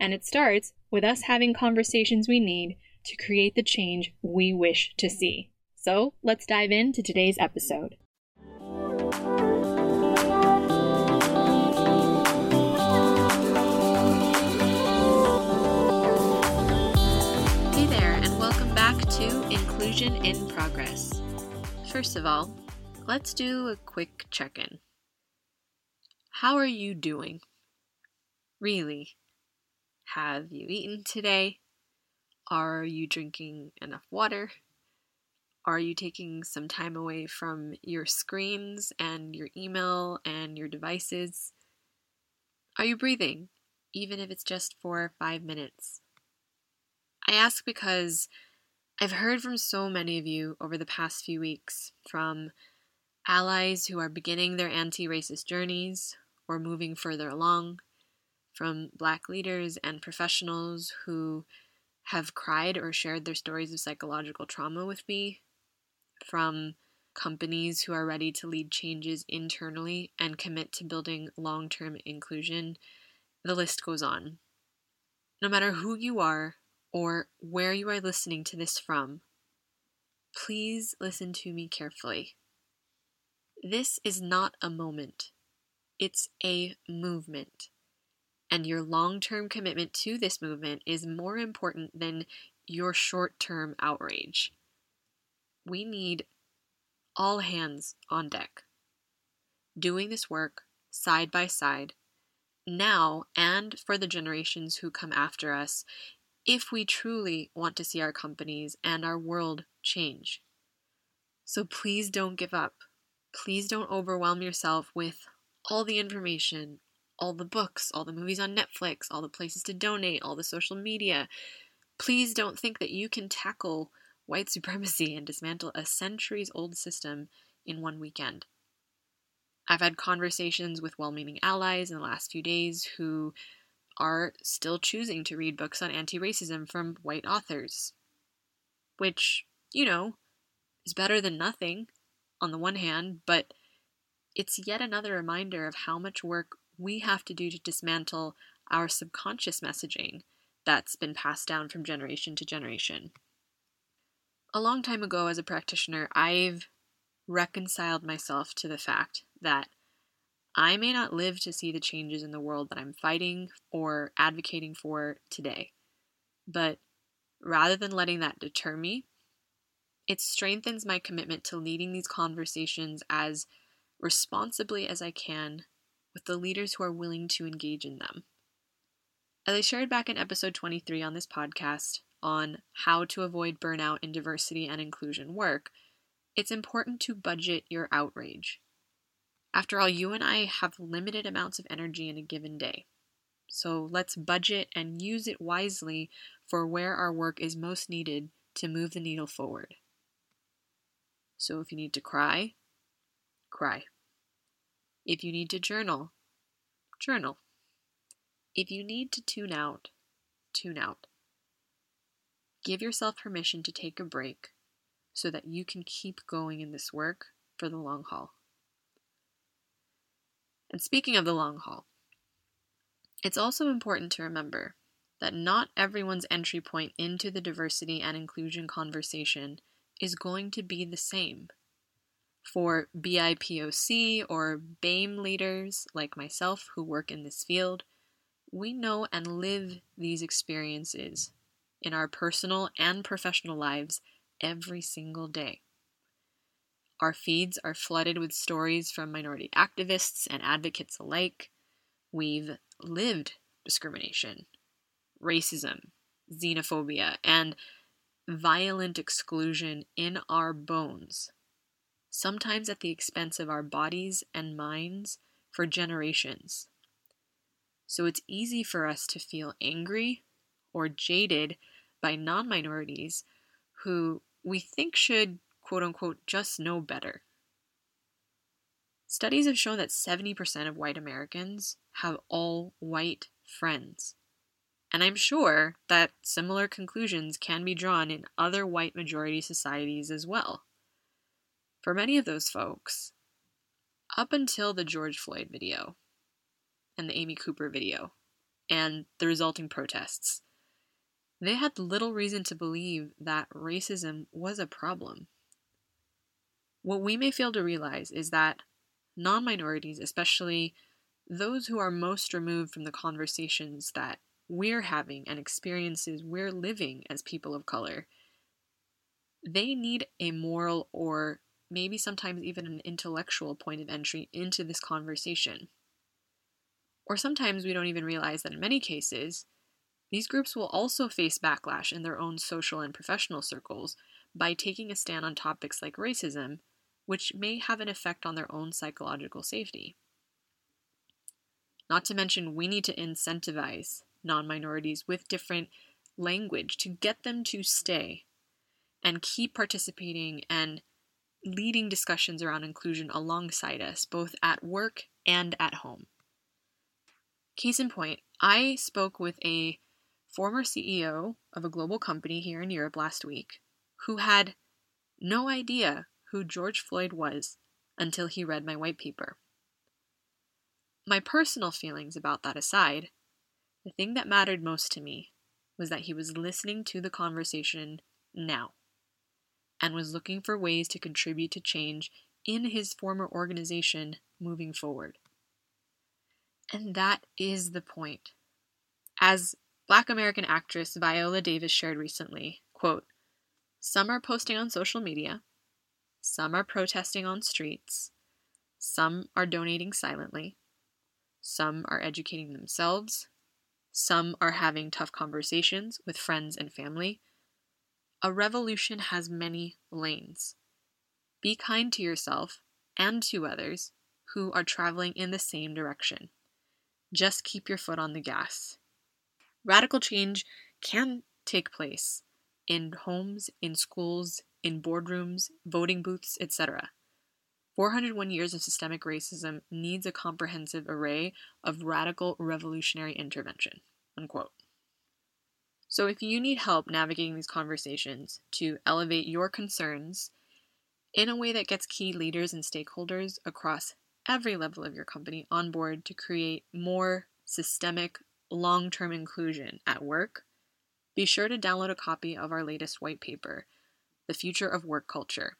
And it starts with us having conversations we need to create the change we wish to see. So let's dive into today's episode. Hey there, and welcome back to Inclusion in Progress. First of all, let's do a quick check in. How are you doing? Really? Have you eaten today? Are you drinking enough water? Are you taking some time away from your screens and your email and your devices? Are you breathing, even if it's just for five minutes? I ask because I've heard from so many of you over the past few weeks from allies who are beginning their anti racist journeys or moving further along from Black leaders and professionals who have cried or shared their stories of psychological trauma with me, from companies who are ready to lead changes internally and commit to building long term inclusion. The list goes on. No matter who you are or where you are listening to this from, please listen to me carefully. This is not a moment, it's a movement and your long term commitment to this movement is more important than your short term outrage. We need all hands on deck, doing this work side by side, now and for the generations who come after us, if we truly want to see our companies and our world change. So please don't give up. Please don't overwhelm yourself with all the information, all the books, all the movies on Netflix, all the places to donate, all the social media. Please don't think that you can tackle white supremacy and dismantle a centuries old system in one weekend. I've had conversations with well meaning allies in the last few days who are still choosing to read books on anti racism from white authors. Which, you know, is better than nothing on the one hand, but it's yet another reminder of how much work we have to do to dismantle our subconscious messaging that's been passed down from generation to generation. A long time ago, as a practitioner, I've reconciled myself to the fact that I may not live to see the changes in the world that I'm fighting or advocating for today. But rather than letting that deter me, it strengthens my commitment to leading these conversations as responsibly as I can with the leaders who are willing to engage in them. As I shared back in episode 23 on this podcast on how to avoid burnout in diversity and inclusion work, it's important to budget your outrage. After all, you and I have limited amounts of energy in a given day. So let's budget and use it wisely for where our work is most needed to move the needle forward. So if you need to cry, cry. If you need to journal, journal. If you need to tune out, tune out. Give yourself permission to take a break so that you can keep going in this work for the long haul. And speaking of the long haul, it's also important to remember that not everyone's entry point into the diversity and inclusion conversation is going to be the same. For BIPOC or BAME leaders like myself who work in this field, we know and live these experiences in our personal and professional lives every single day. Our feeds are flooded with stories from minority activists and advocates alike. We've lived discrimination, racism, xenophobia, and violent exclusion in our bones, sometimes at the expense of our bodies and minds for generations. So it's easy for us to feel angry or jaded by non minorities who we think should, quote unquote, just know better. Studies have shown that 70% of white Americans have all white friends. And I'm sure that similar conclusions can be drawn in other white majority societies as well. For many of those folks, up until the George Floyd video and the Amy Cooper video and the resulting protests, they had little reason to believe that racism was a problem. What we may fail to realize is that non minorities, especially those who are most removed from the conversations that we're having and experiences we're living as people of color, they need a moral or maybe sometimes even an intellectual point of entry into this conversation. Or sometimes we don't even realize that in many cases, these groups will also face backlash in their own social and professional circles by taking a stand on topics like racism, which may have an effect on their own psychological safety. Not to mention, we need to incentivize non minorities with different language to get them to stay and keep participating and leading discussions around inclusion alongside us, both at work and at home. Case in point, I spoke with a former CEO of a global company here in Europe last week who had no idea who George Floyd was until he read my white paper. My personal feelings about that aside, the thing that mattered most to me was that he was listening to the conversation now and was looking for ways to contribute to change in his former organization moving forward. And that is the point. As Black American actress Viola Davis shared recently, quote, some are posting on social media, some are protesting on streets, some are donating silently, some are educating themselves, some are having tough conversations with friends and family. A revolution has many lanes. Be kind to yourself and to others who are traveling in the same direction. Just keep your foot on the gas. Radical change can take place in homes, in schools, in boardrooms, voting booths, etc. 401 years of systemic racism needs a comprehensive array of radical revolutionary intervention. Unquote. So, if you need help navigating these conversations to elevate your concerns in a way that gets key leaders and stakeholders across every level of your company on board to create more systemic, long term inclusion at work, be sure to download a copy of our latest white paper, The Future of Work Culture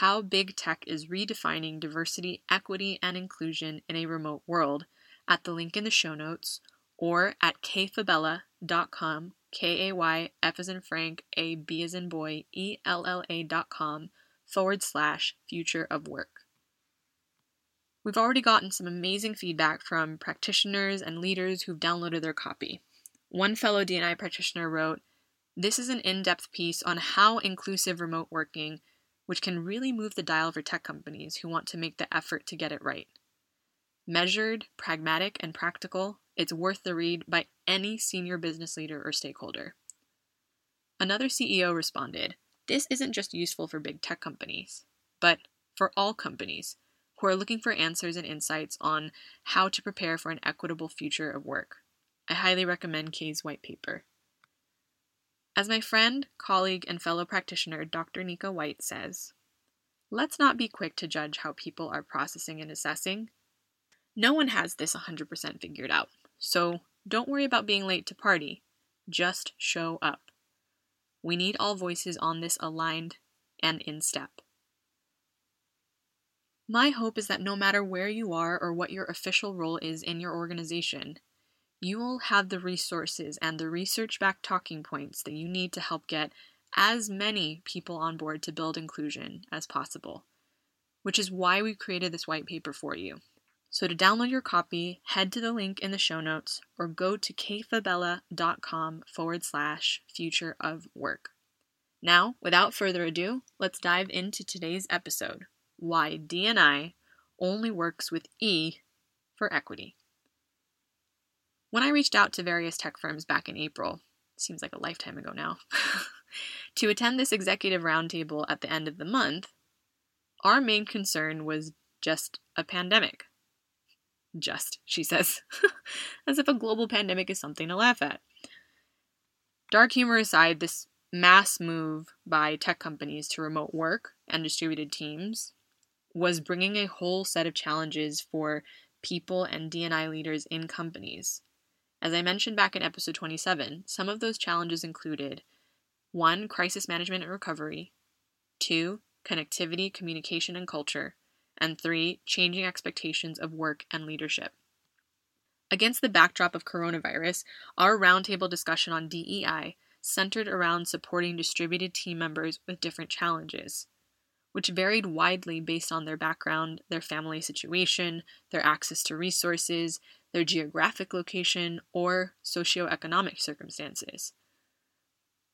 how Big Tech is Redefining Diversity, Equity, and Inclusion in a Remote World at the link in the show notes or at kayfabella.com, K A Y F as in Frank, A B as in boy, E L L A dot com forward slash future of work. We've already gotten some amazing feedback from practitioners and leaders who've downloaded their copy. One fellow D&I practitioner wrote, This is an in depth piece on how inclusive remote working which can really move the dial for tech companies who want to make the effort to get it right. Measured, pragmatic, and practical, it's worth the read by any senior business leader or stakeholder. Another CEO responded This isn't just useful for big tech companies, but for all companies who are looking for answers and insights on how to prepare for an equitable future of work. I highly recommend Kay's white paper. As my friend, colleague, and fellow practitioner Dr. Nika White says, let's not be quick to judge how people are processing and assessing. No one has this 100% figured out, so don't worry about being late to party. Just show up. We need all voices on this aligned and in step. My hope is that no matter where you are or what your official role is in your organization, you will have the resources and the research backed talking points that you need to help get as many people on board to build inclusion as possible. which is why we created this white paper for you. So to download your copy, head to the link in the show notes or go to kayfabella.com forward slash future of work. Now, without further ado, let's dive into today's episode Why DNI only works with E for equity. When I reached out to various tech firms back in April, seems like a lifetime ago now, to attend this executive roundtable at the end of the month, our main concern was just a pandemic. Just, she says, as if a global pandemic is something to laugh at. Dark humor aside, this mass move by tech companies to remote work and distributed teams was bringing a whole set of challenges for people and DNI leaders in companies. As I mentioned back in episode 27, some of those challenges included 1. Crisis management and recovery, 2. Connectivity, communication, and culture, and 3. Changing expectations of work and leadership. Against the backdrop of coronavirus, our roundtable discussion on DEI centered around supporting distributed team members with different challenges, which varied widely based on their background, their family situation, their access to resources, their geographic location, or socioeconomic circumstances.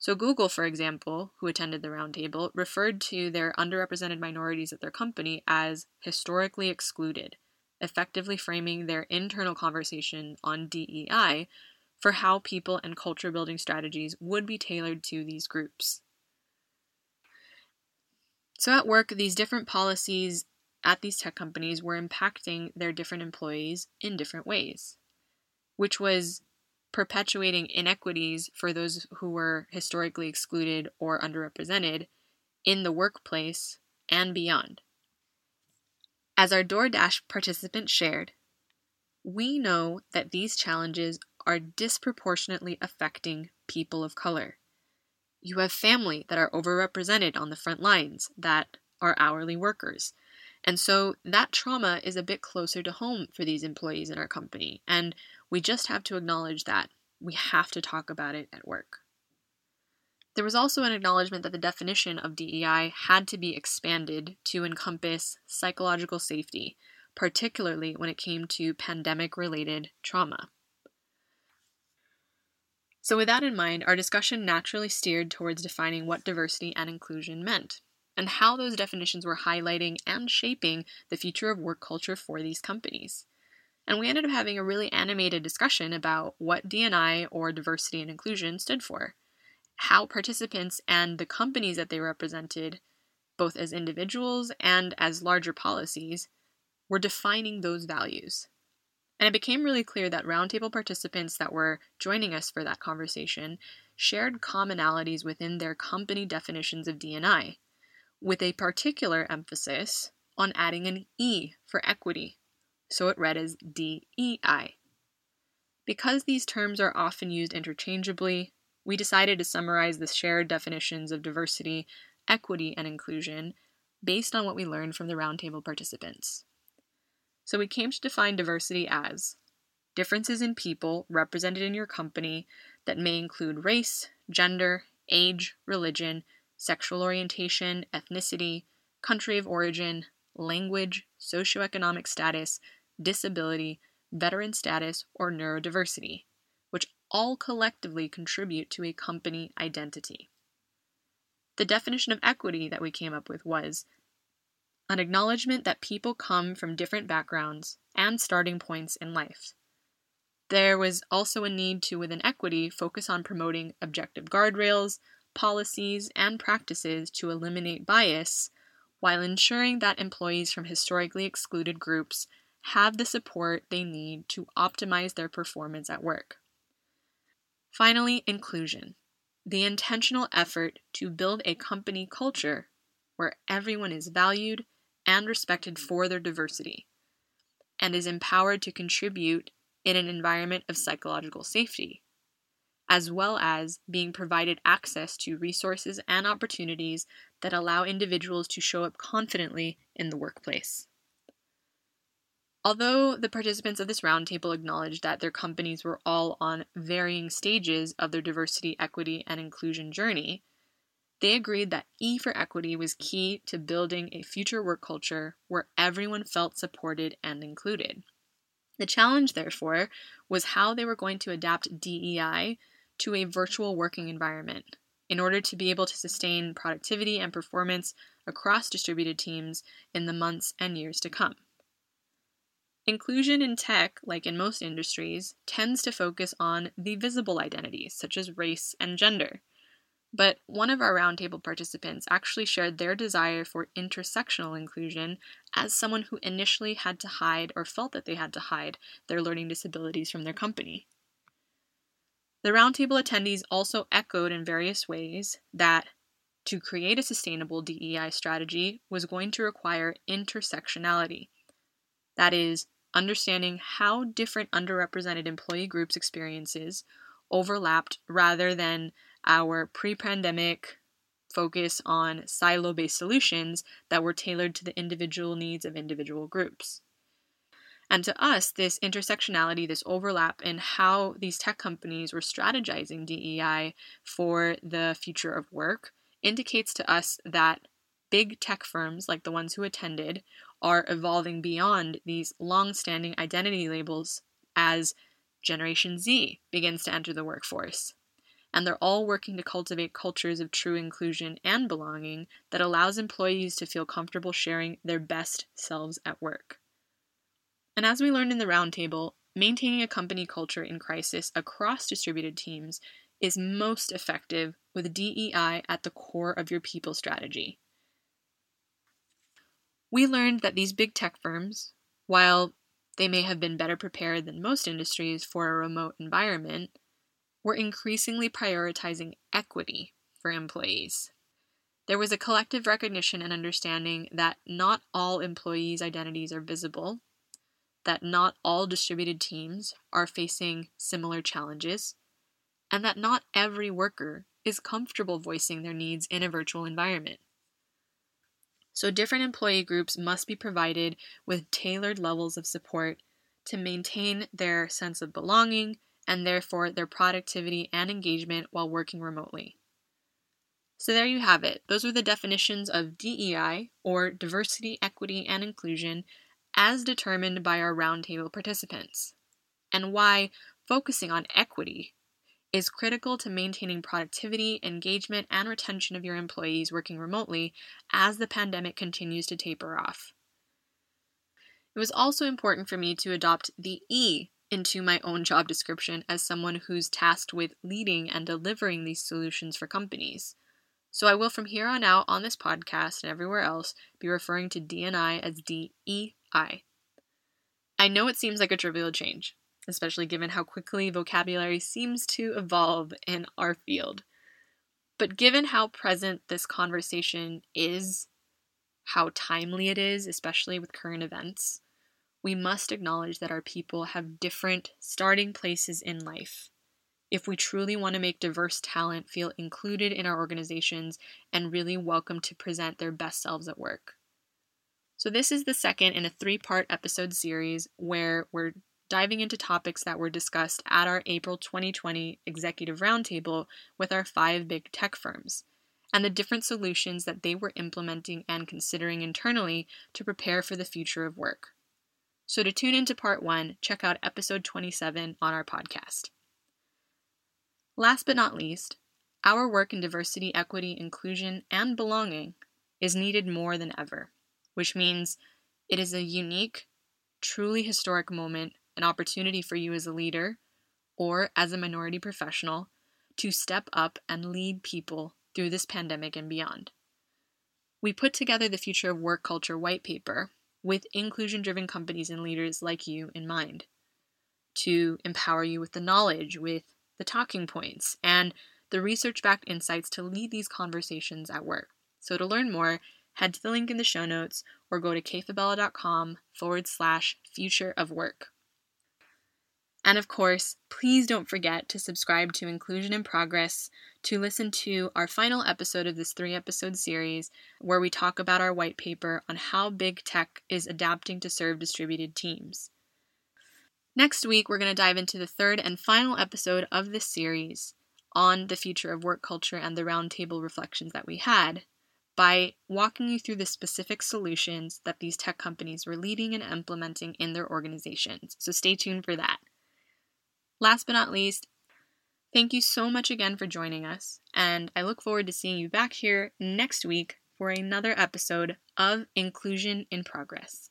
So, Google, for example, who attended the roundtable, referred to their underrepresented minorities at their company as historically excluded, effectively framing their internal conversation on DEI for how people and culture building strategies would be tailored to these groups. So, at work, these different policies at these tech companies were impacting their different employees in different ways, which was perpetuating inequities for those who were historically excluded or underrepresented in the workplace and beyond. As our DoorDash participant shared, we know that these challenges are disproportionately affecting people of color. You have family that are overrepresented on the front lines that are hourly workers. And so that trauma is a bit closer to home for these employees in our company. And we just have to acknowledge that. We have to talk about it at work. There was also an acknowledgement that the definition of DEI had to be expanded to encompass psychological safety, particularly when it came to pandemic related trauma. So, with that in mind, our discussion naturally steered towards defining what diversity and inclusion meant, and how those definitions were highlighting and shaping the future of work culture for these companies. And we ended up having a really animated discussion about what DNI or diversity and inclusion stood for, how participants and the companies that they represented, both as individuals and as larger policies, were defining those values. And it became really clear that roundtable participants that were joining us for that conversation shared commonalities within their company definitions of DNI, with a particular emphasis on adding an E for equity, so it read as DEI. Because these terms are often used interchangeably, we decided to summarize the shared definitions of diversity, equity, and inclusion based on what we learned from the roundtable participants. So we came to define diversity as differences in people represented in your company that may include race, gender, age, religion, sexual orientation, ethnicity, country of origin, language, socioeconomic status, disability, veteran status, or neurodiversity, which all collectively contribute to a company identity. The definition of equity that we came up with was an acknowledgement that people come from different backgrounds and starting points in life. There was also a need to, within equity, focus on promoting objective guardrails, policies, and practices to eliminate bias while ensuring that employees from historically excluded groups have the support they need to optimize their performance at work. Finally, inclusion the intentional effort to build a company culture where everyone is valued and respected for their diversity, and is empowered to contribute in an environment of psychological safety, as well as being provided access to resources and opportunities that allow individuals to show up confidently in the workplace. Although the participants of this roundtable acknowledged that their companies were all on varying stages of their diversity, equity, and inclusion journey, They agreed that E for equity was key to building a future work culture where everyone felt supported and included. The challenge, therefore, was how they were going to adapt DEI to a virtual working environment in order to be able to sustain productivity and performance across distributed teams in the months and years to come. Inclusion in tech, like in most industries, tends to focus on the visible identities, such as race and gender. But one of our roundtable participants actually shared their desire for intersectional inclusion as someone who initially had to hide or felt that they had to hide their learning disabilities from their company. The roundtable attendees also echoed in various ways that to create a sustainable DEI strategy was going to require intersectionality. That is, understanding how different underrepresented employee groups' experiences overlapped rather than our pre pandemic focus on silo based solutions that were tailored to the individual needs of individual groups. And to us, this intersectionality, this overlap in how these tech companies were strategizing DEI for the future of work indicates to us that big tech firms like the ones who attended are evolving beyond these long standing identity labels as Generation Z begins to enter the workforce and they're all working to cultivate cultures of true inclusion and belonging that allows employees to feel comfortable sharing their best selves at work. And as we learned in the roundtable, maintaining a company culture in crisis across distributed teams is most effective with DEI at the core of your people strategy. We learned that these big tech firms, while they may have been better prepared than most industries for a remote environment, were increasingly prioritizing equity for employees. There was a collective recognition and understanding that not all employees' identities are visible, that not all distributed teams are facing similar challenges, and that not every worker is comfortable voicing their needs in a virtual environment. So, different employee groups must be provided with tailored levels of support to maintain their sense of belonging and therefore their productivity and engagement while working remotely. So, there you have it. Those are the definitions of DEI, or diversity, equity, and inclusion, as determined by our roundtable participants, and why focusing on equity is critical to maintaining productivity, engagement, and retention of your employees working remotely as the pandemic continues to taper off. It was also important for me to adopt the E into my own job description as someone who's tasked with leading and delivering these solutions for companies. So I will from here on out on this podcast and everywhere else be referring to DNI as DEI. I know it seems like a trivial change, especially given how quickly vocabulary seems to evolve in our field. But given how present this conversation is, how timely it is, especially with current events, we must acknowledge that our people have different starting places in life. If we truly want to make diverse talent feel included in our organizations and really welcome to present their best selves at work. So, this is the second in a three part episode series where we're diving into topics that were discussed at our April 2020 Executive Roundtable with our five big tech firms and the different solutions that they were implementing and considering internally to prepare for the future of work. So to tune into part one, check out episode 27 on our podcast. Last but not least, our work in diversity, equity, inclusion, and belonging is needed more than ever, which means it is a unique, truly historic moment, an opportunity for you as a leader or as a minority professional to step up and lead people through this pandemic and beyond. We put together the Future of Work Culture white paper with inclusion driven companies and leaders like you in mind, to empower you with the knowledge, with the talking points, and the research backed insights to lead these conversations at work. So, to learn more, head to the link in the show notes or go to kayfabella.com forward slash future of work. And of course, please don't forget to subscribe to Inclusion in Progress to listen to our final episode of this three episode series, where we talk about our white paper on how big tech is adapting to serve distributed teams. Next week, we're going to dive into the third and final episode of this series on the future of work culture and the roundtable reflections that we had by walking you through the specific solutions that these tech companies were leading and implementing in their organizations. So stay tuned for that. Last but not least, thank you so much again for joining us, and I look forward to seeing you back here next week for another episode of Inclusion in Progress.